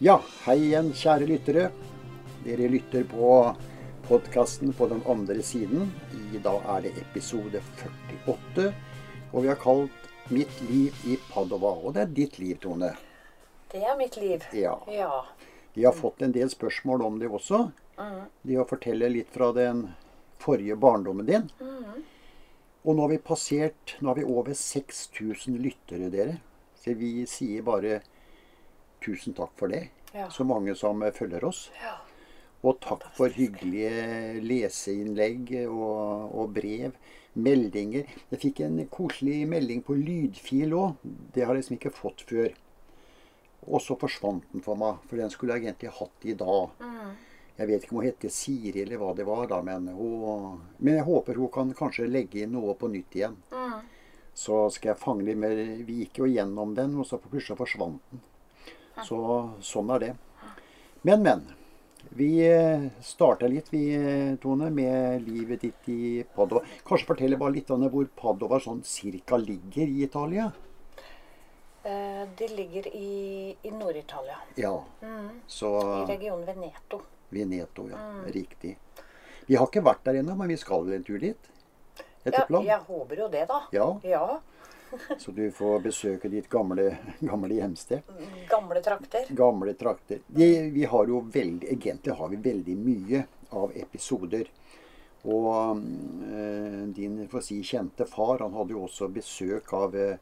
Ja, hei igjen, kjære lyttere. Dere lytter på podkasten på den andre siden. I dag er det episode 48. Og vi har kalt 'Mitt liv i Padova'. Og det er ditt liv, Tone. Det er mitt liv. Ja. Ja. Vi har fått en del spørsmål om det også. De å fortelle litt fra den forrige barndommen din. Og nå har vi passert Nå har vi over 6000 lyttere, dere. Så vi sier bare tusen takk for det. Ja. Så mange som eh, følger oss. ja. Og takk for hyggelige leseinnlegg og, og brev. Meldinger. Jeg fikk en koselig melding på lydfil òg. Det har jeg liksom ikke fått før. Og så forsvant den for meg, for den skulle jeg egentlig hatt i dag. Jeg vet ikke om hun heter Siri eller hva det var, da, men, hun, men jeg håper hun kan kanskje legge inn noe på nytt igjen. Så skal jeg fange litt mer Vi gikk jo gjennom den, og så plutselig forsvant den. Så sånn er det. Men, men. Vi starta litt, vi, eh, Tone, med livet ditt i Padova. Kanskje fortelle bare litt om hvor Padova sånn cirka ligger i Italia? Eh, Det ligger i, i Nord-Italia. Ja. I Så regionen Veneto. Veneto, ja. Riktig. Vi har ikke vært der ennå, men vi skal vel en tur dit? Etter Ja, planen? jeg håper jo det, da. Ja, Ja. så du får besøke ditt gamle, gamle hjemsted. Gamle trakter. Gamle trakter. De, vi har jo veldig, egentlig har vi veldig mye av episoder. Og eh, din si, kjente far han hadde jo også besøk av eh,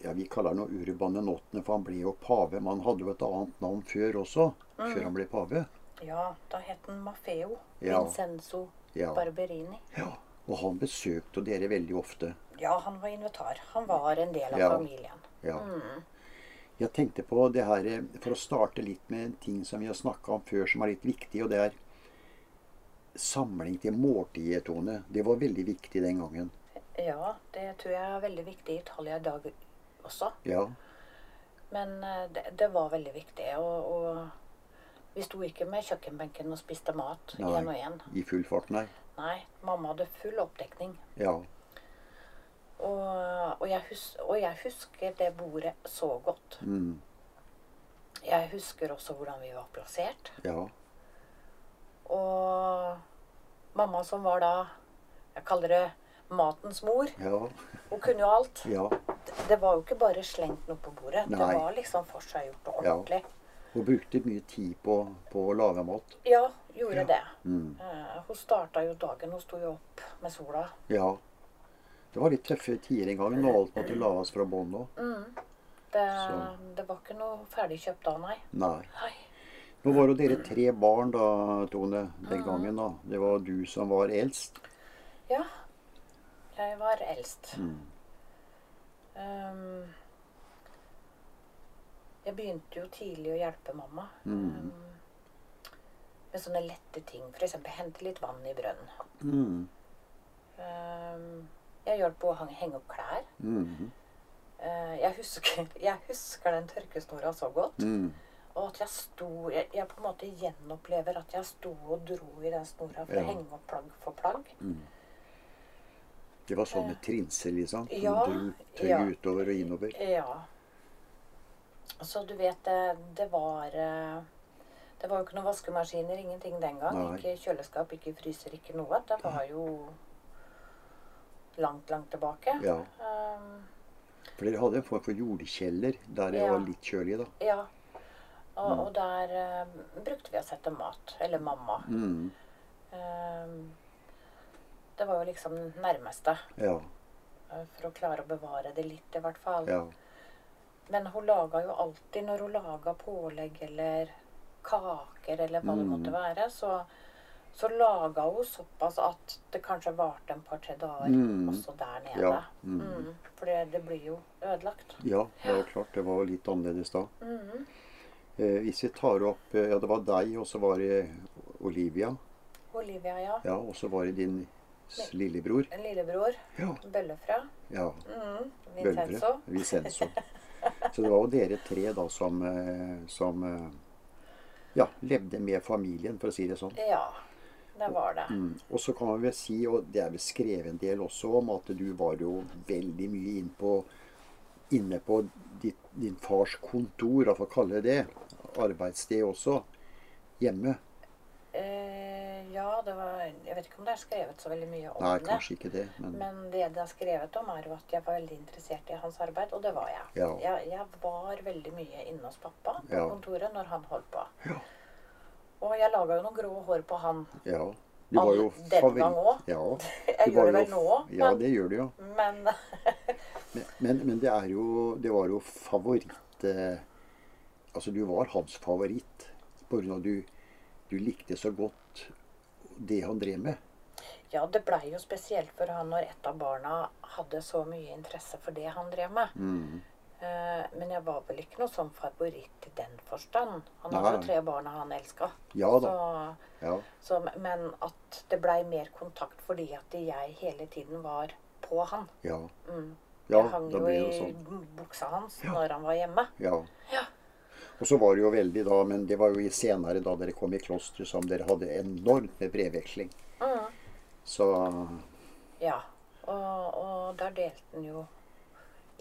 ja, Vi kaller han Urbane Nottene, for han ble jo pave. Men han hadde jo et annet navn før også. Før han ble pave. Ja, da het han Maffeo. Ja. Vincenzo Ja. Barberini. ja. Og han besøkte dere veldig ofte. Ja, han var invitar. Han var en del av Ja. familien. Ja. Jeg tenkte på det her eh, for å starte litt med en ting som vi har snakka om før, som er litt viktig, og det er samling til måltider, Tone. Det var veldig viktig den gangen. Ja, det tror jeg er veldig viktig i Italia i dag også. Ja. Men eh, det, det var veldig viktig. Og, og vi sto ikke med kjøkkenbenken og spiste mat én og én. I full fart, nei. Nei, mamma hadde full oppdekning. Ja. Og, og, jeg, hus og jeg husker det bordet så godt. Mm. Jeg husker også hvordan vi var plassert. Ja. Og mamma som var da Jeg kaller det matens mor. Ja. Hun kunne jo alt. Ja. Det var jo ikke bare slengt noe på bordet. Det var liksom forseggjort og Ja. ordentlig. Hun brukte mye tid på, på å lage mat. Ja, gjorde det. Mm. Eh, hun starta jo dagen. Hun sto jo opp med sola. Ja. Det var litt tøffe tider en gang når alt måtte lages fra bånn òg. Det, det var ikke noe ferdigkjøpt da, nei. Nei. Nå var jo dere tre barn da, Tone, den gangen. da. Det var du som var eldst. Ja. Jeg var eldst. Mm. Um, jeg begynte jo tidlig å hjelpe mamma. Mm. Um, med sånne lette ting. F.eks. hente litt vann i brønnen. Mm. Um, jeg hjalp å henge opp klær. Mm. Uh, jeg, husker, jeg husker den tørkesnora så godt. Mm. Og at jeg sto jeg, jeg på en måte gjenopplever at jeg sto og dro i den snora for Ja. å henge opp plagg for plagg. Det var sånn med trinser, liksom. Du Ja, du tøy ja. utover og innover. Ja. Så du vet, det, det var eh, Det var jo ikke noen vaskemaskiner, ingenting den gang. Nei. Ikke kjøleskap, ikke fryser, ikke noe. Det var jo langt, langt tilbake. Ja. Um, For dere hadde en form for jordkjeller der det Ja. var litt kjølig, da. ja. Og, og der eh, brukte vi å sette mat. Eller mamma. Mm. Um, det var jo liksom det nærmeste. Ja. eh, For å klare å bevare det litt, i hvert fall. Ja. Men hun laga jo alltid, når hun laga pålegg eller kaker eller hva det Mm. måtte være, så, så laga hun såpass at det kanskje varte en par-tre dager Mm. også der nede. Ja, mm. Mm, for det, det blir jo ødelagt. ja, det var klart. Det var litt annerledes da. Mhm. Eh, hvis vi tar opp eh, Ja, det var deg, og så var det Olivia. Olivia, ja. Ja, og så var det din lillebror. En lillebror. Ja. Bøllefra. ja. Mm. Vincenzo. Vincenzo. Så det var jo dere tre da som, eh, som eh, ja, levde med familien, for å si det sånn. Ja, det var det. Mm. Og så kan man vel si, og det er vel skrevet en del også om, at du var jo veldig mye inn på, inne på ditt, din fars kontor, for å kalle det det. arbeidssted også. Hjemme. Eh, ja, det var Jeg vet ikke om det er skrevet så veldig mye om Nei, det. kanskje ikke det. Men Men det det er skrevet om, er jo at jeg var veldig interessert i hans arbeid, og det var jeg. Ja. Jeg, jeg var veldig mye inne hos pappa på Ja. kontoret når han holdt på. Ja. Og jeg laga jo noen grå hår på han. ja. Du var jo den gang også. Ja, Jeg gjør det vel nå òg, ja, det gjør du jo. men Men, men, det er jo Det var jo favoritt eh, Altså, du var hans favoritt grunn av du, du likte så godt det han drev med. Ja, det blei jo spesielt for han når et av barna hadde så mye interesse for det han drev med. Mm. Eh, Men jeg var vel ikke noe sånn favoritt i den forstand. Han hadde jo tre barn han elska. Ja da. Så, Ja. så, men at det blei mer kontakt fordi at jeg hele tiden var på han. Ja. Mm. ja jeg hang jo i sånn. buksa hans Ja. når han var hjemme. Ja. Ja. Og så var det jo veldig da, men det var jo i senere da dere kom i klosteret som dere hadde enormt med brevveksling. Mm. Så Ja. Og, og der delte han jo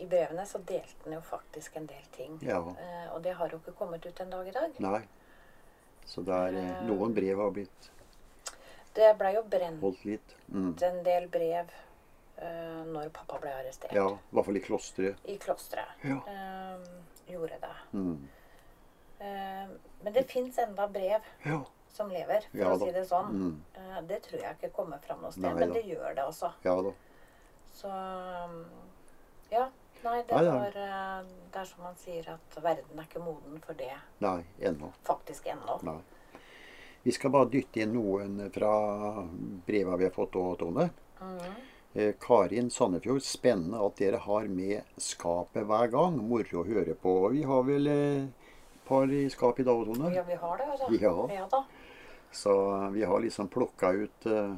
I brevene så delte han jo faktisk en del ting. ja. Eh, og det har jo ikke kommet ut en dag i dag. Nei. Så det er eh, Noen brev har blitt Det blei jo brent. Mm. en del brev eh, når pappa ble arrestert. Ja. I hvert fall i klosteret. I klosteret. Ja. Eh, gjorde det. Mm. Eh, men det fins enda brev Ja. som lever, for Ja å si det sånn. Mm. Eh, det tror jeg ikke kommer fram noe sted, Nei men da. det gjør det også. Ja da. Så um, ja. Nei, det Nei, var eh, Det er som man sier, at verden er ikke moden for det Nei, ennå. faktisk ennå. Nei. Vi skal bare dytte inn noen fra breva vi har fått òg, Tone. Mm. Eh, Karin Sandefjord, spennende at dere har med skapet hver gang. Moro å høre på. Vi har vel eh, et par i skap i dag, Tone. Ja, vi har det, altså. Ja. ja da. Så vi har liksom plukka ut eh,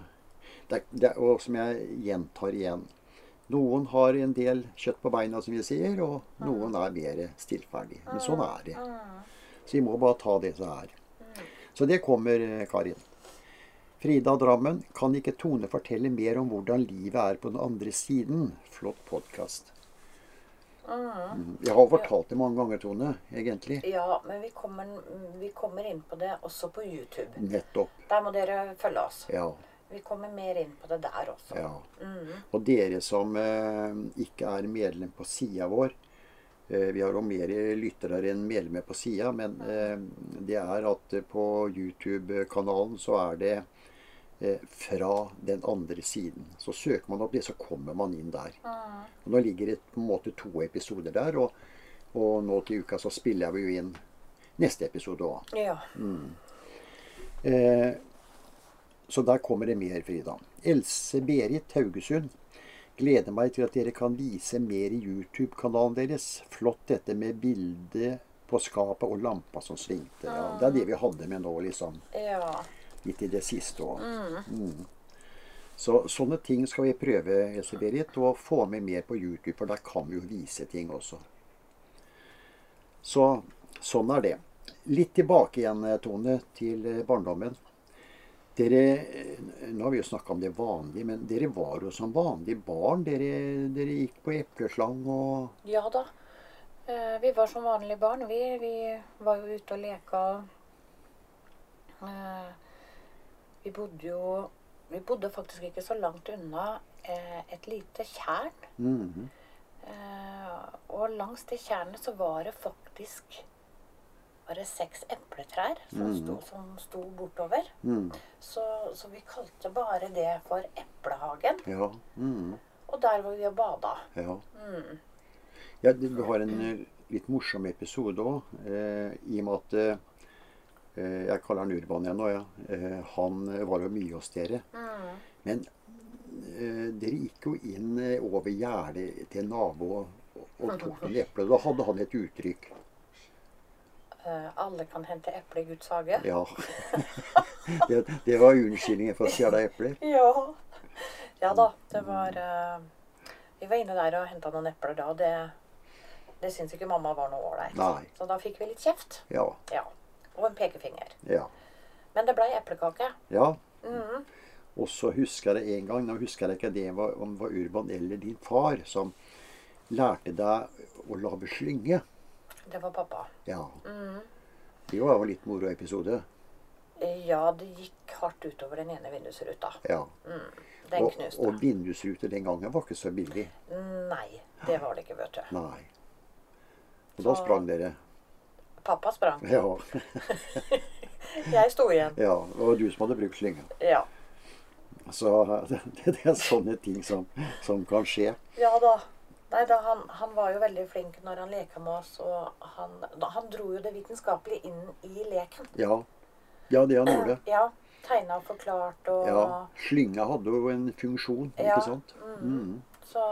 det, det, Og som jeg gjentar igjen Noen har en del kjøtt på beina, som vi sier, og noen er mer stillferdig. Men sånn er det. Så vi må bare ta det som er. Så det kommer, eh, Karin. Frida Drammen, kan ikke Tone fortelle mer om hvordan livet er på den andre siden? Flott podkast. Mm. Jeg har fortalt det mange ganger, Tone, egentlig. Ja, men vi kommer, vi kommer inn på det også på YouTube. Nettopp. Der må dere følge oss. Ja. Vi kommer mer inn på det der også. ja. Mm. Og dere som eh, ikke er medlem på sida vår eh, Vi har jo mer lyttere enn medlemmer på sida, men eh, det er at på YouTube-kanalen så er det eh, fra den andre siden. Så søker man opp det, så kommer man inn der. Mm. Og nå ligger det på en måte to episoder der, og, og nå til uka så spiller vi jo inn neste episode òg. Ja. Eh, så der kommer det mer, Frida. Else Berit Haugesund. Gleder meg til at dere kan vise mer i YouTube-kanalen deres. Flott dette med bildet på skapet og lampa som svingte. Ja, det er det vi hadde med nå, liksom. Ja. Litt i det siste òg. Mm. Så sånne ting skal vi prøve, Else Berit, å få med mer på YouTube, for der kan vi jo vise ting også. Så sånn er det. Litt tilbake igjen, Tone, til barndommen. Dere, eh, Nå har vi jo snakka om det vanlige, men dere var jo som vanlige barn. Dere, dere gikk på epleslang og Ja da. Eh, Vi var som vanlige barn. Vi, vi var jo ute og leka. Eh, Vi bodde jo Vi bodde faktisk ikke så langt unna eh, et lite tjern. Mm -hmm. Og langs det tjernet så var det faktisk var det seks epletrær som, Mhm. sto, som sto bortover. Mm. Så, så vi kalte bare det for Eplehagen. Ja. Mm. Og der var vi og bada. ja. Mm. Ja, det- Vi har en eh, litt morsom episode òg, eh, i og med at eh, Jeg kaller han Urban igjen nå, ja. Eh, han eh, var jo mye hos dere. Mm. Men eh, dere gikk jo inn eh, over gjerdet til en nabo og, og tok noen epler. Da hadde han et uttrykk. Eh, alle kan hente eple i Guds hage. Ja. det, det var unnskyldningen for å stjele epler. Ja. Ja da, det var uh, Vi var inne der og henta noen epler da, det, det syns ikke mamma var noe ålreit. Så da fikk vi litt kjeft. Ja. Ja. Og en pekefinger. Ja. Men det blei eplekake. ja. Mhm. Og så husker jeg en gang, nå husker jeg ikke det var, om det var Urban eller din far, som lærte deg å lage slynge. Det var pappa. Ja. Mm. Det var jo litt moroepisode. Ja, det gikk hardt utover den ene vindusruta. Ja. Mm, den Og, knuste. og vindusruter den gangen var ikke så billig. Nei, det var det ikke, vet du. Nei. Og da sprang dere. Pappa sprang. Ja. Jeg sto igjen. ja. Det var du som hadde brukt slynga. Ja. Så det, det er sånne ting som, som kan skje. Ja da. Nei, da han, han var jo veldig flink når han leka med oss, og han, da, han dro jo det vitenskapelige inn i leken. Ja. Ja, det han gjorde. Ja. Tegna og forklart og Ja. Slynga hadde jo en funksjon, Ja, ikke sant? Mm. Så,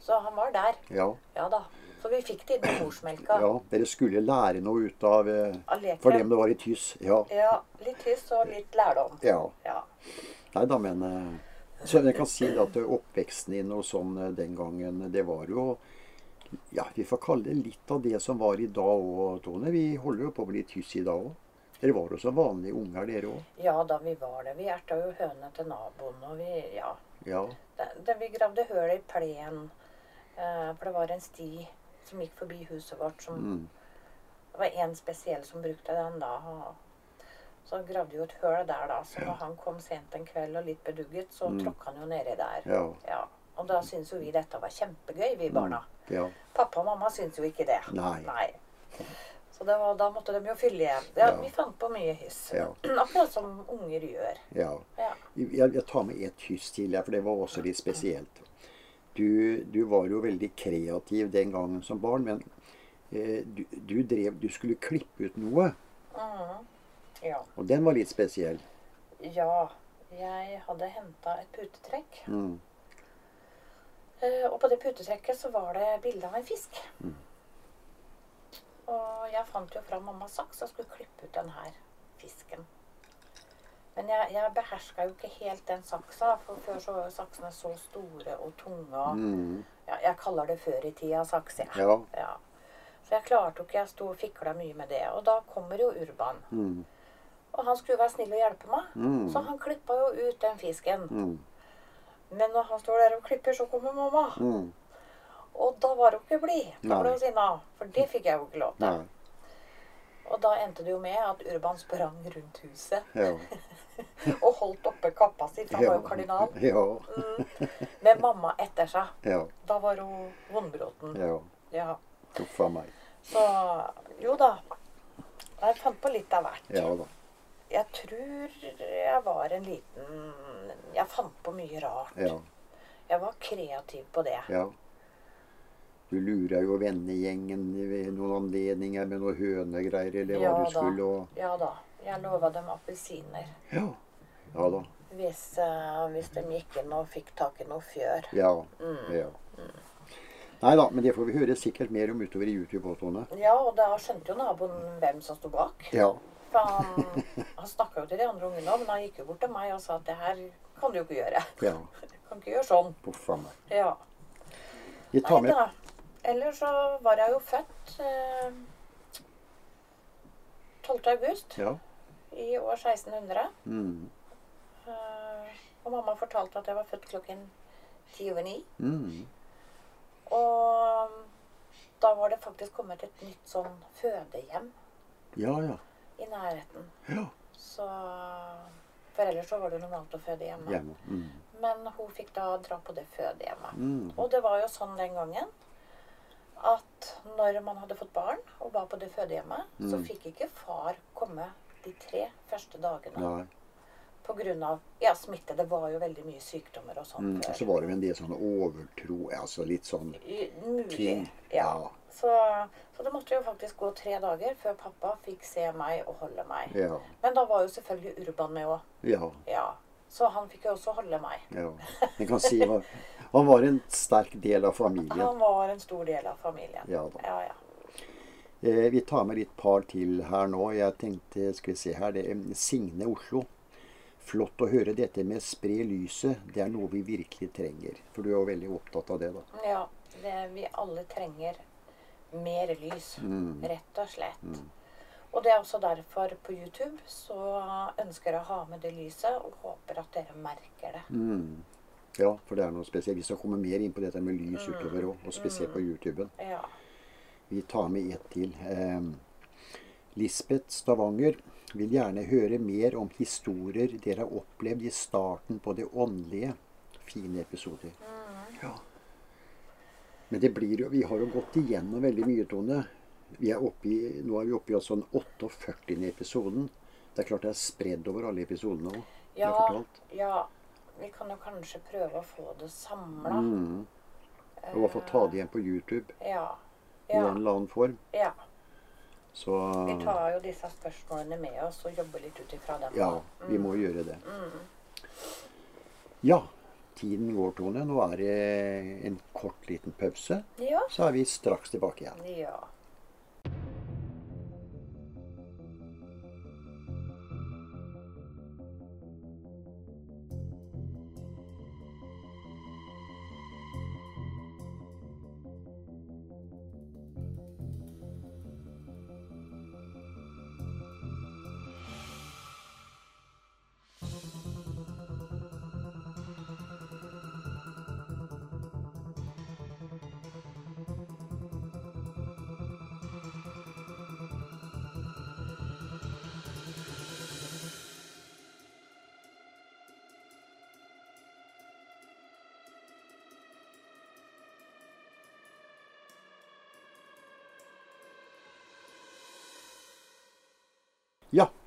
så han var der. Ja. Ja da. Så vi fikk det inn i morsmelka. ja. Dere skulle lære noe ut av eh, Av leken. For dem det var i tyss. Ja. Ja. Litt hyss og litt lærdom. ja. Ja. Nei da, men eh, Så jeg kan si at oppveksten din og sånn eh, den gangen, det var jo Ja, vi får kalle det litt av det som var i dag òg, Tone. Vi holder jo på å bli tyss i dag òg. Dere var jo så vanlige unger, dere òg. ja da, vi var det. Vi erta jo høne til naboen, og vi Ja. Ja. Det, det, vi gravde hull i plen. Eh, for det var en sti som gikk forbi huset vårt som Mm. Det var én spesiell som brukte den da. Og så gravde jo et høl der, da. Så når han kom sent en kveld og litt bedugget, så Mm. tråkka han jo nedi der. Ja. Ja. Og da syntes jo vi dette var kjempegøy, vi barna. ja. Pappa og mamma syntes jo ikke det. Nei. Så det var, da måtte de jo fylle igjen. Ja. Vi fant på mye hyss. Ja. Akkurat som unger gjør. ja. Ja. Jeg, jeg tar med ett hyss til, for det var også litt spesielt. Du, du var jo veldig kreativ den gangen som barn, men eh, du, du drev Du skulle klippe ut noe, Mhm. Ja. og den var litt spesiell. Ja. Jeg hadde henta et putetrekk. Mm. Eh, Og på det putetrekket så var det bilde av en fisk. Mm. Og jeg fant jo fram mammas saks og skulle klippe ut den her fisken. Men jeg, jeg beherska jo ikke helt den saksa, for før så var jo saksene så store og tunge. og- Mm. Ja, jeg kaller det før i tida saks, jeg. Ja. Ja. Så jeg klarte jo ikke, jeg sto og fikla mye med det. Og da kommer jo Urban. Mm. Og han skulle være snill og hjelpe meg. Mm. Så han klippa jo ut den fisken. Mm. Men når han står der og klipper, så kommer mamma. Mm. Og da var hun ikke blid. Da ble hun sinna. For det fikk jeg jo ikke lov til. Og da endte det jo med at Urban sprang rundt huset og holdt oppe kappa si, han var jo kardinal, Ja. med mamma etter seg. Ja. Da var hun vondbråten. ja. Huff a meg. Så jo da. Jeg fant på litt av hvert. Ja da. Jeg tror jeg var en liten Jeg fant på mye rart. Ja. Jeg var kreativ på det. ja. Du lura jo vennegjengen ved noen anledninger med noen hønegreier eller hva Ja du skulle og Ja da. Jeg lova dem appelsiner. Ja. Ja da. Hvis, uh, hvis de gikk inn og fikk tak i noe fjør. Ja. Mm. ja. Nei da, men det får vi høre sikkert mer om utover i YouTube-påstående. Ja, og da skjønte jo naboen hvem som sto bak. Ja. For han, han snakka jo til de andre ungene òg, men han gikk jo bort til meg og sa at det her kan du jo ikke gjøre. Ja. Du kan ikke gjøre sånn. Uff a meg. Ja. Jeg tar Nei da. Ellers så var jeg jo født eh, 12. august Ja. i år 1600. Mm. Eh, og mamma fortalte at jeg var født klokken ti over ni. Mm. Og da var det faktisk kommet et nytt sånn fødehjem Ja, ja. I nærheten. Ja. Så For ellers så var det normalt å føde hjemme. Hjemme. Mm. Men hun fikk da dra på det fødehjemmet. Mm. Og det var jo sånn den gangen at når man hadde fått barn og var på det fødehjemmet, så Mm. fikk ikke far komme de tre første dagene Nei. på grunn av ja, smitte. Det var jo veldig mye sykdommer og sånn Mm. Og så var det jo en del sånn overtro, altså litt sånn Mulig. ting. Ja. Så, så det måtte jo faktisk gå tre dager før pappa fikk se meg og holde meg. Ja. Men da var jo selvfølgelig Urban med òg. Ja. Ja. Så han fikk jo også holde meg. ja. jeg kan si han, han var en sterk del av familien. Han var en stor del av familien. Ja da. Ja, ja. Eh, vi tar med litt par til her nå. Jeg tenkte, skal vi se her, det er Signe Oslo. Flott å høre dette med spre lyset. Det er noe vi virkelig trenger. For du er jo veldig opptatt av det, da. Ja, det, vi alle trenger mer lys. Mm. Rett og slett. Og det er også derfor på YouTube så ønsker jeg å ha med det lyset, og håper at dere merker det. Mm. Ja, for det er noe spesielt. Vi skal komme mer inn på dette med lys Mm. utover òg, og spesielt på YouTube. Ja. Vi tar med ett til. Eh, Lisbeth Stavanger vil gjerne høre mer om historier dere har opplevd i starten på det åndelige. Fine episoder. Ja. Men det blir jo Vi har jo gått igjennom veldig mye, Tone. Vi er oppe i, nå er vi oppe i altså den 48. episoden. Det er klart det er spredd over alle episodene òg. Ja, ja. Vi kan jo kanskje prøve å få det samla. Mm. Og i hvert fall ta det igjen på YouTube Ja. i en eller annen form. ja. Så Vi tar jo disse spørsmålene med oss og jobber litt ut ifra dem. ja, vi må gjøre det. Ja, tiden går, Tone. Nå er det en kort, liten pause. Ja. Så er vi straks tilbake igjen. ja.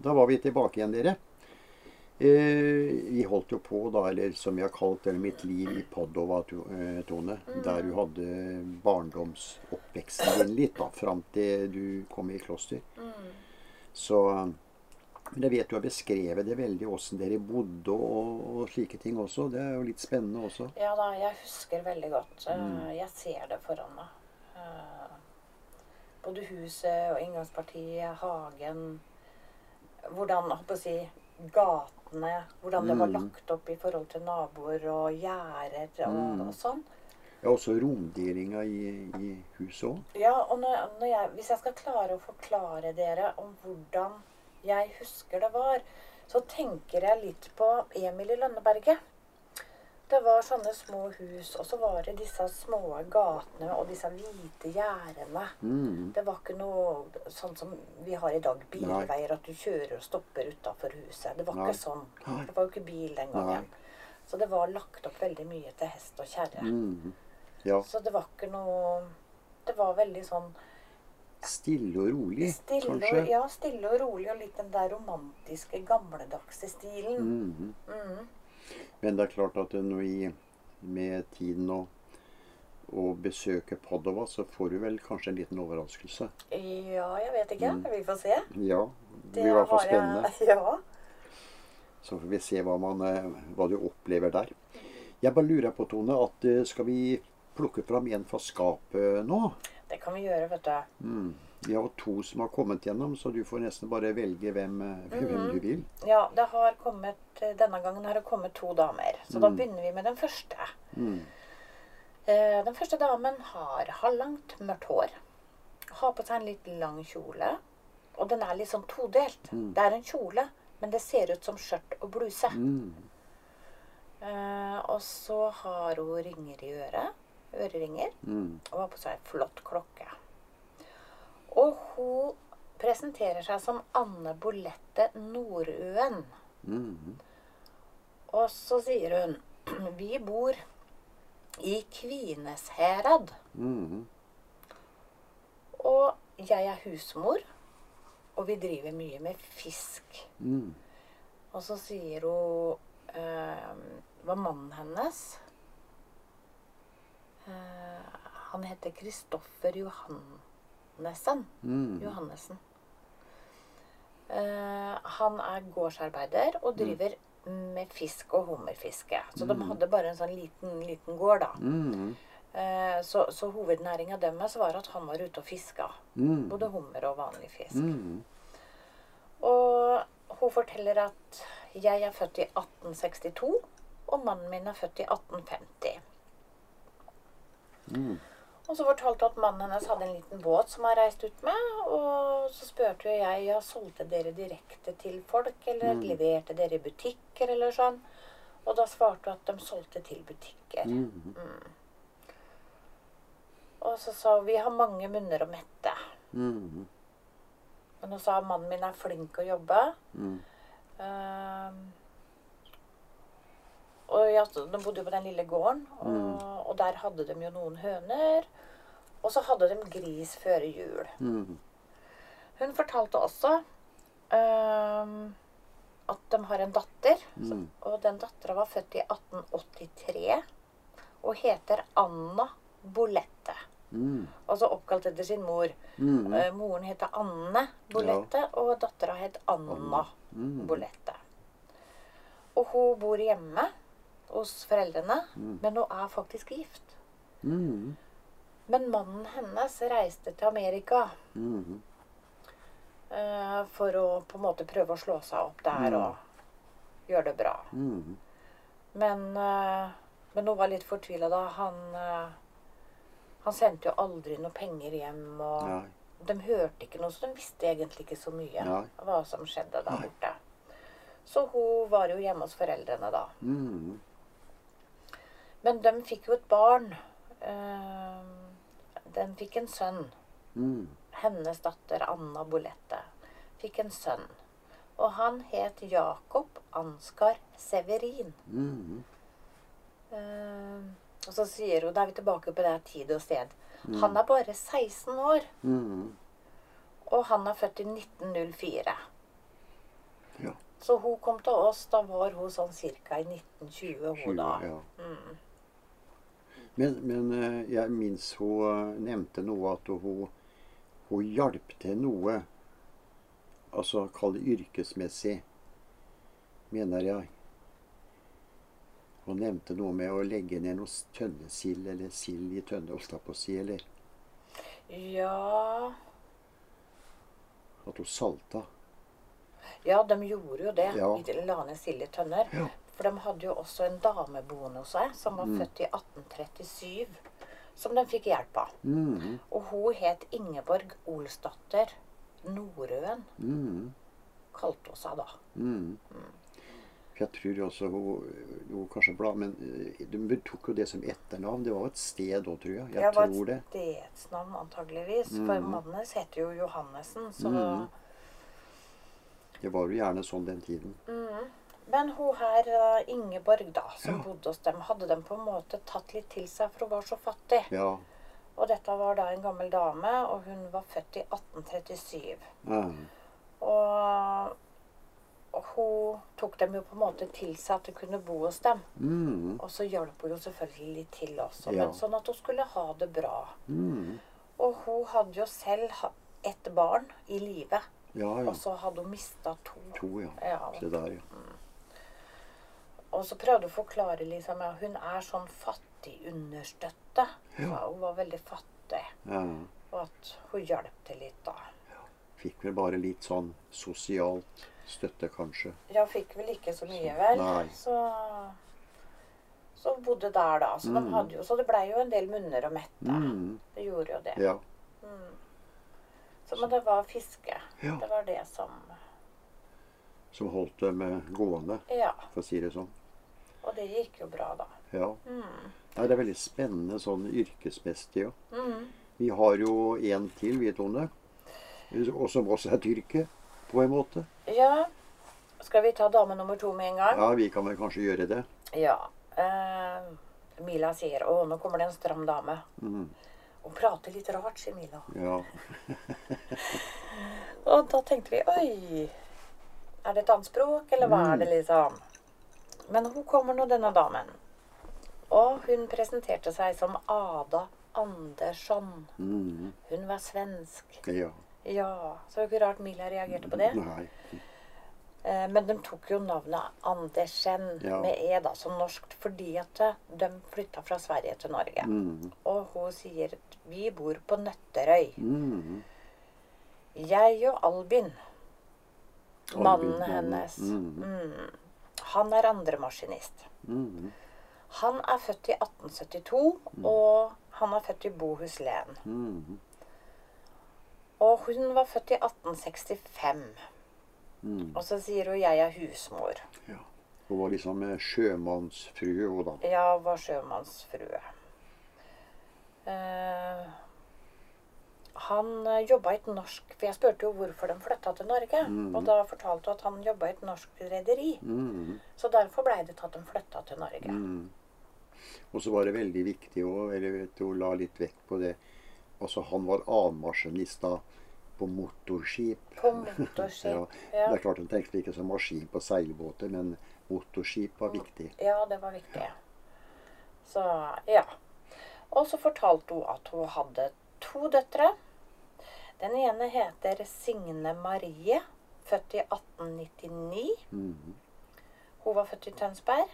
Da var vi tilbake igjen, dere. Eh, vi holdt jo på, da, eller som vi har kalt det, mitt liv i Padova, eh, Tone. Der du hadde barndomsoppveksten din litt, da, fram til du kom i kloster. Så Men jeg vet du har beskrevet det veldig, åssen dere bodde og, og slike ting også. Det er jo litt spennende også. Ja da, jeg husker veldig godt. Mm. Jeg ser det foran meg. Eh, Både huset og inngangspartiet, hagen. Hvordan, holdt på å si, gatene. Hvordan det var Mm. lagt opp i forhold til naboer og gjerder og, Mm. og sånn. Ja, også romdelinga i, i huset òg. Ja, og når, når jeg, hvis jeg skal klare å forklare dere om hvordan jeg husker det var, så tenker jeg litt på Emil i Lønneberget. Det var sånne små hus, og så var det disse små gatene og disse hvite gjerdene. Mm. Det var ikke noe sånn som vi har i dag, bilveier, at du kjører og stopper utafor huset. Det var Nei. ikke sånn. Det var jo ikke bil den gangen. Så det var lagt opp veldig mye til hest og kjerre. Mm. Ja. Så det var ikke noe Det var veldig sånn Stille og rolig, Stille, kanskje. ja, stille og rolig, og litt den der romantiske, gamledagse stilen. Mm. Mhm. Men det er klart at når vi med tiden og, og besøker Padova, så får du vel kanskje en liten overraskelse. Ja, jeg vet ikke. Mm. Vi får se. Ja, det blir i hvert fall jeg- spennende. Ja. Så får vi se hva, man, eh, hva du opplever der. Jeg bare lurer på, Tone, at eh, skal vi plukke fram en fra skapet nå? Det kan vi gjøre, vet du. Mm. Vi har to som har kommet gjennom, så du får nesten bare velge hvem, eh, hvem du vil. Ja, det har kommet, Denne gangen har det kommet to damer. Så da Mm. begynner vi med den første. Mm. Eh, Den første damen har halvlangt, mørkt hår. Har på seg en litt lang kjole. Og den er litt sånn todelt. Mm. Det er en kjole, men det ser ut som skjørt og bluse. Mm. Eh, og så har hun ringer i øret. Øreringer. Mm. Og har på seg en flott klokke. Og hun presenterer seg som Anne Bolette Nordøen. Mm. Og så sier hun Vi bor i Kvinesherad. Mm. Og jeg er husmor. Og vi driver mye med fisk. Mm. Og så sier hun eh, Hva mannen hennes eh, Han heter Kristoffer Johannessen. Mm. Johannessen. Uh, han er gårdsarbeider og driver med fisk og hummerfiske. Så de hadde bare en sånn liten, liten gård, da. Mm. Uh, så så hovednæringa deres var at han var ute og fiska. Mm. Både hummer og vanlig fisk. Mm. Og hun forteller at jeg er født i 1862, og mannen min er født i 1850. Mm. Og så fortalte hun at mannen hennes hadde en liten båt som han reiste ut med. Og så spurte jo jeg ja, solgte dere direkte til folk, eller Mm. leverte dere i butikker, eller sånn. Og da svarte hun at de solgte til butikker. Mm. Og så sa hun vi har mange munner å mette. Mm. Men hun sa mannen min er flink å jobbe. Mm. Eh, og ja, de bodde jo på den lille gården, og, Mm. Og der hadde de jo noen høner. Og så hadde de gris før jul. Mm. Hun fortalte også um, at de har en datter. Mm. Og den dattera var født i 1883 og heter Anna Bolette. Mm. Altså oppkalt etter sin mor. Mm. Uh, moren heter Anne Bolette, og dattera het Anna Mm. Bolette. Og hun bor hjemme hos foreldrene, Mm. men hun er faktisk gift. Mm. Men mannen hennes reiste til Amerika Mm. uh, for å på en måte prøve å slå seg opp der Mm. og gjøre det bra. Mm. Men, uh, men hun var litt fortvila da. Han, uh, han sendte jo aldri noe penger hjem. og Nei. De hørte ikke noe, så de visste egentlig ikke så mye Nei. hva som skjedde der borte. Så hun var jo hjemme hos foreldrene da. Mm. Men de fikk jo et barn. De Den fikk en sønn. Mm. Hennes datter Anna Bolette fikk en sønn. Og han het Jakob Ansgar Severin. Mm. Eh, og så sier hun, da er vi tilbake på det tid og sted. Mm. Han er bare 16 år, Mm. og han er født i 1904. Ja. Så hun kom til oss, da var hun sånn ca. i 1920, hun 20, ja. Mm. Men, men eh, jeg minnes hun eh, nevnte noe at hun, hun hjalp til noe. Altså kall det yrkesmessig, mener jeg. Hun nevnte noe med å legge ned noe tønnesild eller sild i tønne, holdt jeg på å si, eller Ja, at hun salta. ja, de gjorde jo det. Ja. De la ned sild i tønner. Ja. For de hadde jo også en dame boende hos seg som var Mm. født i 1837. Som de fikk hjelp av. Mm. Og hun het Ingeborg Olsdatter Norøen, Mm. kalte hun seg da. Mm. Jeg tror også hun, hun kanskje bla, men eh, de tok jo det som etternavn. Det var et sted òg, tror jeg. Jeg Det var tror det. et stedsnavn antageligvis. For mannen hennes heter jo Johannessen. Så Mhm. Det var jo gjerne sånn den tiden. Mhm. Men hun her, eh, Ingeborg, da, som Ja. bodde hos dem, hadde dem på en måte tatt litt til seg, for hun var så fattig. Ja. Og dette var da en gammel dame, og hun var født i 1837. Mm. Og, og hun tok dem jo på en måte til seg at hun kunne bo hos dem. Mm. Og så hjalp hun jo selvfølgelig litt til også, Ja. men sånn at hun skulle ha det bra. Mm. Og hun hadde jo selv ett barn i live, Ja, ja. og så hadde hun mista to. To, ja. Ja. Se der, ja. Og så prøvde hun å forklare liksom, at hun er sånn fattig understøtte. Ja, hun var veldig fattig, ja. og at hun hjalp til litt da. Fikk vel bare litt sånn sosialt støtte, kanskje. Ja, fikk vel ikke så mye, vel. Så, så bodde der, da. Så, de Mm. hadde jo, så det blei jo en del munner å mette. Mm. Det gjorde jo det. Ja. Mm. Så, men det var fiske. Ja. Det var det som Som holdt dem eh, gående, Ja. for å si det sånn. Og det gikk jo bra, da. Ja. Mm. Nei, det er veldig spennende sånn yrkesmessig òg. Mm. Vi har jo en til, vi, Tone. Og som også er tyrker, på en måte. Ja. Skal vi ta dame nummer to med en gang? Ja, vi kan vel kanskje gjøre det. Ja. Eh, Mila sier 'Å, nå kommer det en stram dame'. Mm. Hun prater litt rart, sier Mila. Ja. Og da tenkte vi 'Oi, er det et annet språk, eller hva er det', liksom? Men hun kommer nå, denne damen. Og hun presenterte seg som Ada Andersson. Mm. Hun var svensk. ja. Ja, så det var ikke rart Mila reagerte på det. Nei. Eh, Men de tok jo navnet Andersen Ja. med E da, som norskt, fordi at eh, de flytta fra Sverige til Norge. Mm. Og hun sier at vi bor på Nøtterøy. Mm. Jeg og Albin, Albin, mannen mannen. hennes, Mm. Mm, han er andremaskinist. Mm. Han er født i 1872, og han er født i Bohuslän. Mm. Og hun var født i 1865. Mm. Og så sier hun 'jeg er husmor'. Ja. Hun var liksom eh, sjømannsfrue, hun da. hun var sjømannsfrue. Eh, han uh, jobba i et norsk For jeg spurte jo hvorfor de flytta til Norge. Mm. Og da fortalte hun at han jobba i et norsk rederi. Mm. Så derfor blei det til at de flytta til Norge. Mm. Og så var det veldig viktig du, hun la litt vekt på det. Altså, han var annenmaskinist da på motorskip. På motorskip. Ja, ja. Det er klart Han tenkte ikke som maskin på seilbåter, men motorskip var viktig. Ja, det var viktig. Så ja. Og så fortalte hun at hun hadde to døtre. Den ene heter Signe Marie, født i 1899. Mm. Hun var født i Tønsberg.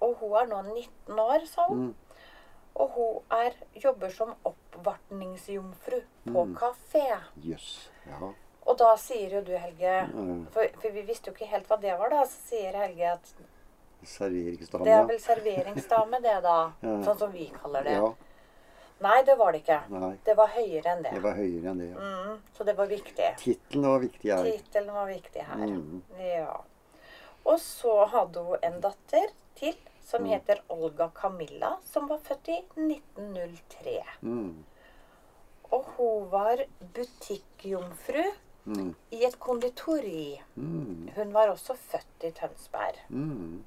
Og hun er nå 19 år, sa hun. Mm. Og hun er, jobber som oppvartningsjomfru på Mm. kafé. Yes. Ja. Og da sier jo du, Helge Mm. for, for vi visste jo ikke helt hva det var, da. Så sier Helge at Serveringsdame. det er vel serveringsdame, det, da. Ja. Sånn som vi kaller det. Ja. Nei, det var det ikke. Nei. Det var høyere enn det. Det var høyere enn det. Ja. Mm, så det var viktig. Tittelen var viktig her. Tittelen var viktig her. Mm. Ja. Og så hadde hun en datter til som Mm. heter Olga Camilla, som var født i 1903. Mm. Og hun var butikkjomfru Mm. i et konditori. Mm. Hun var også født i Tønsberg. Mm.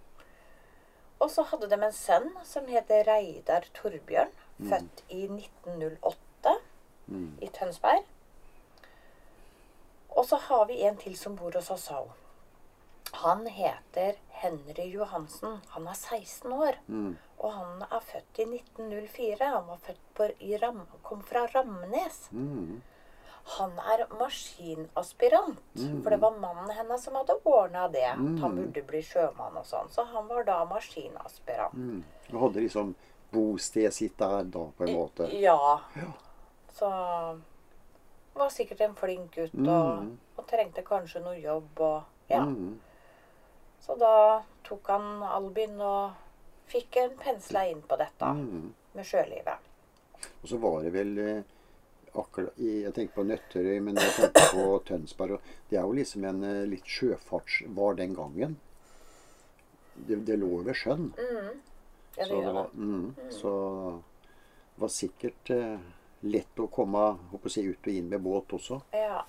Og så hadde de en sønn som heter Reidar Torbjørn. Født i 1908 Mm. i Tønsberg. Og så har vi en til som bor hos oss, òg. Han heter Henry Johansen. Han er 16 år, Mm. og han er født i 1904. Han var født på, i Ram, kom fra Ramnes. Mm. Han er maskinaspirant, Mm. for det var mannen hennes som hadde ordna det. At han Mm. burde bli sjømann og sånn. Så han var da maskinaspirant. Mm. Og hadde liksom bostedet sitt der da, på en måte. Ja. Ja. Så var sikkert en flink gutt og, Mm. og trengte kanskje noe jobb og Ja. Mm. Så da tok han Albin og fikk en pensla inn på dette Mm. med sjølivet. Og så var det vel eh, akkurat Jeg tenker på Nøtterøy, men jeg tenker på Tønsberg. Og det er jo liksom en eh, litt sjøfartsvar den gangen. Det, det lå ved sjøen. Mm. Ja, det så, det var, mm, så det var sikkert eh, lett å komme jeg, ut og inn med båt også. Ja.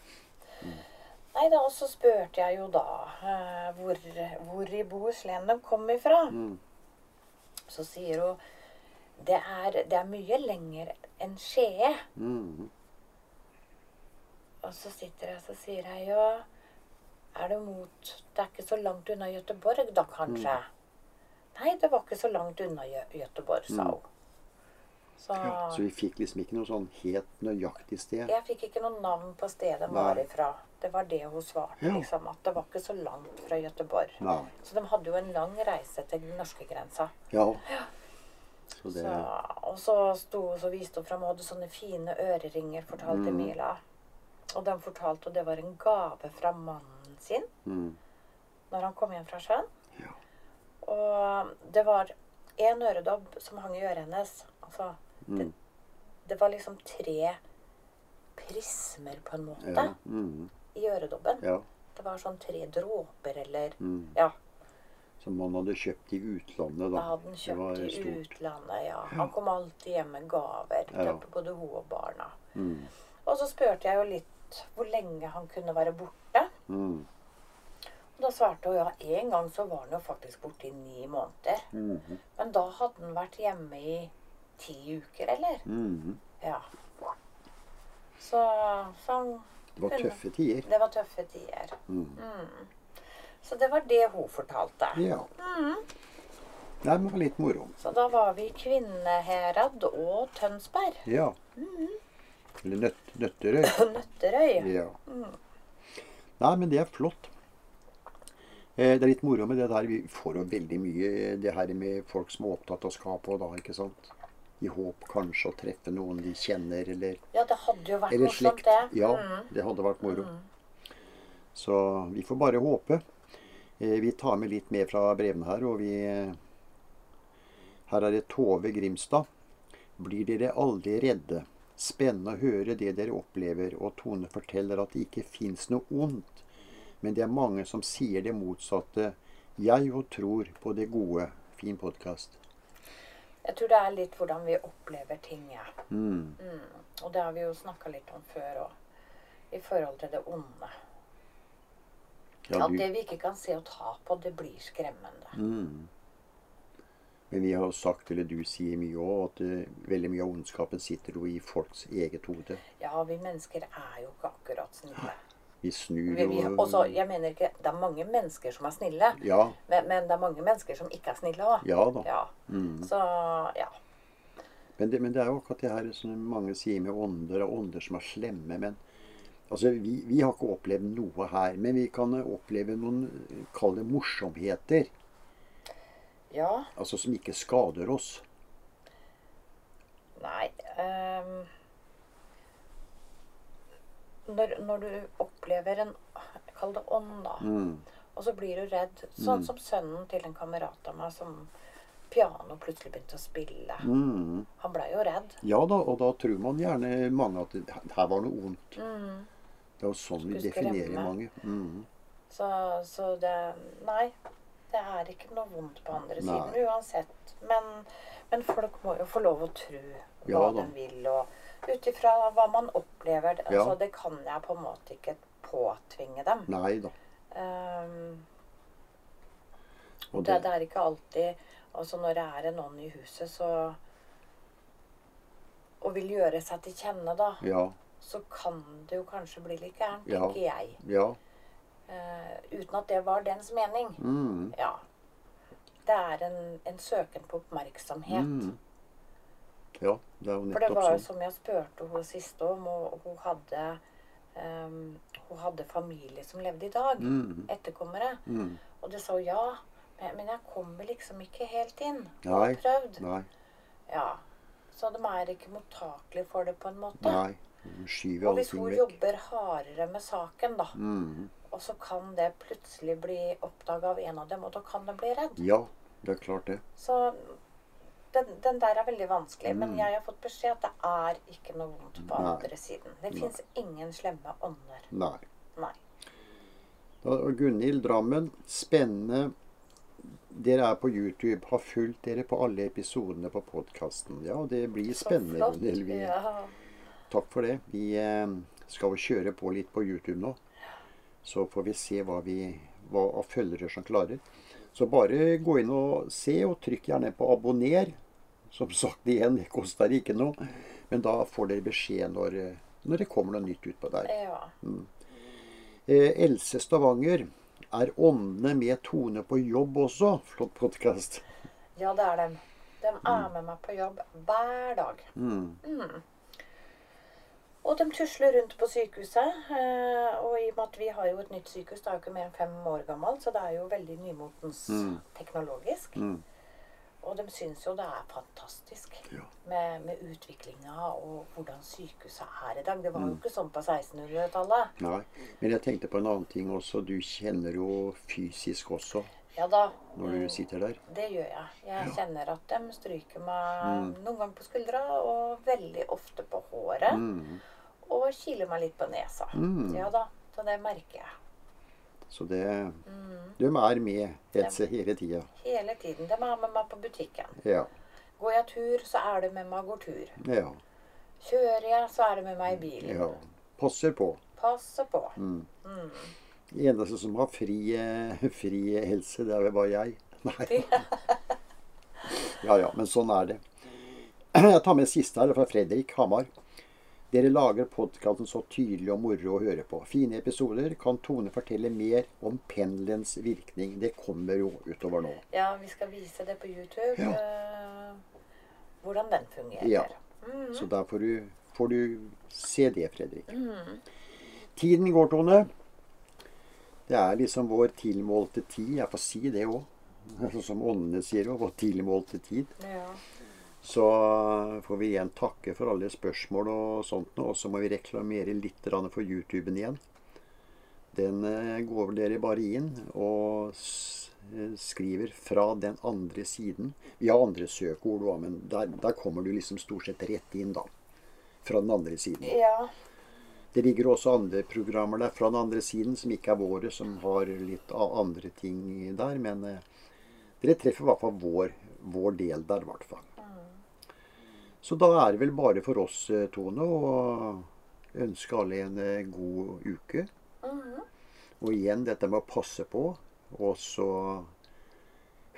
Nei da, og så spurte jeg jo da eh, hvor, hvor i Bohuslän de kom ifra. Mm. Så sier hun det er, det er mye lenger enn Skie. Mm. Og så sitter jeg så sier jeg ja, er det mot Det er ikke så langt unna Gøteborg da, kanskje? Nei, det var ikke så langt unna Gø- Göteborg, sa Mm. hun. Så Ja, så vi fikk liksom ikke noe sånn helt nøyaktig sted. jeg fikk ikke noe navn på stedet de var ifra. Det var det hun svarte, Ja. liksom. At det var ikke så langt fra Göteborg. Nei. Så de hadde jo en lang reise til den norske grensa. Ja. Så det Så, og så sto så viste hun fram og hadde sånne fine øreringer, fortalte Mm. Mila. Og de fortalte at det var en gave fra mannen sin mm. når han kom hjem fra sjøen. Ja. Og det var én øredobb som hang i øret hennes. Altså, Mm. det var liksom tre prismer, på en måte, Ja. Mm. i øredobben. ja. Det var sånn tre dråper eller Mm. Ja. Som man hadde kjøpt i utlandet, Da hadde han Det var kjøpt i stort. utlandet, ja. Han kom alltid hjem med gaver til både hun og barna. Mm. Og så spurte jeg jo litt hvor lenge han kunne være borte. Mm. Da svarte hun ja, en gang så var han jo faktisk borte i ni måneder. Mm. Men da hadde han vært hjemme i ti uker, eller? Mm. Ja. Så, så Det var tøffe tider. Det var tøffe tider. Mm. Mm. Så det var det hun fortalte. Ja. Mm. Det var litt moro. Så da var vi i Kvinneherad og Tønsberg. Ja. Eller Nøt Nøtterøy. Nøtterøy. Ja. Mm. Nei, men det er flott. Eh, Det er litt moro med det der. Vi får jo veldig mye det her med folk som er opptatt av skape og da, ikke sant. I håp kanskje å treffe noen de kjenner, eller, Ja, det hadde jo vært morsomt, det. Ja, Mm. det hadde vært moro. Mm. Så vi får bare håpe. Eh, Vi tar med litt mer fra brevene her, og vi eh, Her er det Tove Grimstad. Blir dere aldri redde? Spennende å høre det dere opplever, og Tone forteller at det ikke fins noe ondt. Men det er mange som sier det motsatte. Jeg jo tror på det gode. Fin podkast. Jeg tror det er litt hvordan vi opplever ting, ja. Mm. Mm. Og det har vi jo snakka litt om før òg. I forhold til det onde. Ja, At det vi ikke kan se og ta på, det blir skremmende. mm. Men vi har jo sagt, eller du sier mye òg, at uh, veldig mye av ondskapen sitter jo i folks eget hode. Ja, vi mennesker er jo ikke akkurat snille. Vi snur Vi, vi, også, jeg mener ikke Det er mange mennesker som er snille, Ja. men, men det er mange mennesker som ikke er snille òg. Ja da. Ja. Mm. Så ja. Men det, men det er jo akkurat det her som mange sier med ånder, og ånder som er slemme. Men altså, vi, vi har ikke opplevd noe her. Men vi kan oppleve noen, kall det morsomheter. Ja. Altså som ikke skader oss. Nei ehm, når, når du opplever en Kall det ånd, da. Mm. Og så blir du redd. Sånn som sønnen til en kamerat av meg som piano plutselig begynte å spille. Mm. Han blei jo redd. Ja da, og da tror man gjerne mange at det, her var noe ondt. Mm. Det er jo sånn vi definerer mange. Mm. Så, så det Nei. Det er ikke noe vondt på andre Nei. siden uansett. Men, men folk må jo få lov å tro hva Ja de vil. Og ut ifra hva man opplever. Ja. Altså, det kan jeg på en måte ikke påtvinge dem. Nei da. Um, det, det, det er ikke alltid Altså når det er en ånd i huset, så Og vil gjøre seg til kjenne, da, ja, så kan det jo kanskje bli litt gærent, Ja. tenker jeg. ja. Uh, uten at det var dens mening. Mm. Ja. Det er en, en søken på oppmerksomhet. Mm. Ja, det er jo For det var jo sånn. som jeg spurte hun siste om, og hun hadde um, Hun hadde familie som levde i dag. Mm. Etterkommere. Mm. Og det sa hun ja. Men, jeg kommer liksom ikke helt inn. Jeg Nei. har prøvd. Nei. Ja. Så de er ikke mottakelige for det, på en måte. Nei. Og hvis hun jobber hardere med saken, da, Mm. og så kan det plutselig bli oppdaga av en av dem, og da kan de bli redd. Ja, det er klart det. Så den, den der er veldig vanskelig. Men Mm. jeg har fått beskjed at det er ikke noe vondt på Nei. andre siden. Det fins ingen slemme ånder. Nei. Nei. Da, Gunhild Drammen, spennende. Dere er på YouTube. Har fulgt dere på alle episodene på podkasten. Ja, det blir spennende. Gunhild. Vi, Ja. Takk for det. Vi eh, skal jo kjøre på litt på YouTube nå. Så får vi se hva vi hva av følgere som klarer. Så bare gå inn og se, og trykk gjerne på abonner. Som sagt igjen, det koster ikke noe. Men da får dere beskjed når, når det kommer noe nytt utpå der. ja. Eh, Else Stavanger. Er åndene med Tone på jobb også? Flott podkast. Ja, det er dem. De er med meg på jobb hver dag. Mm. Mm. Og de tusler rundt på sykehuset. eh, Og i og med at vi har jo et nytt sykehus, det er jo ikke mer enn fem år gammelt, så det er jo veldig nymotens Mm. teknologisk. Mm. Og de syns jo det er fantastisk Ja. med, med utviklinga og hvordan sykehuset er i dag. Det var jo Mm. ikke sånn på 1600-tallet. Nei. Men jeg tenkte på en annen ting også. Du kjenner jo fysisk også Ja da. når du sitter der. Det gjør jeg. Jeg Ja. kjenner at de stryker meg Mm. noen ganger på skuldra og veldig ofte på håret. Mm. Og kiler meg litt på nesa. Mm. Ja da. Så det merker jeg. Så det Mm. De er med, Else, hele tida. Hele tiden. De er med meg på butikken. Ja. Går jeg tur, så er de med meg og går tur. Ja. Kjører jeg, så er de med meg i bilen. ja. Passer på. Passer på. Mm. Mm. Eneste som har fri, eh, fri helse, det er vel bare jeg. Nei. Ja ja, men sånn er det. Jeg tar med siste her fra Fredrik Hamar. Dere lager podkasten så tydelig og moro å høre på. Fine episoder. Kan Tone fortelle mer om pendelens virkning? Det kommer jo utover nå. Ja, vi skal vise det på YouTube. Ja. eh, hvordan den fungerer. Ja. Mm. Så der får du, får du se det, Fredrik. Mm. Tiden går, Tone. Det er liksom vår tilmålte tid. Jeg får si det òg. Som åndene sier òg. Vår tilmålte tid. Ja. Så får vi igjen takke for alle spørsmål og sånt. Og så må vi reklamere litt for YouTuben igjen. Den eh, går dere bare inn og eh, skriver 'fra den andre siden'. Vi har andre søkeord òg, men der, der kommer du liksom stort sett rett inn, da. Fra den andre siden. ja. Det ligger også andre programmer der fra den andre siden som ikke er våre, som har litt av andre ting der. Men eh, dere treffer i hvert fall vår, vår del der, i hvert fall. Så da er det vel bare for oss, eh, Tone, å ønske alle en eh, god uke. Mhm. Og igjen dette med å passe på. Og så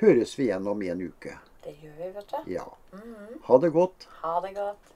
høres vi igjen om en uke. Det gjør vi, vet du. Ja. Mhm. Ha det godt. Ha det godt.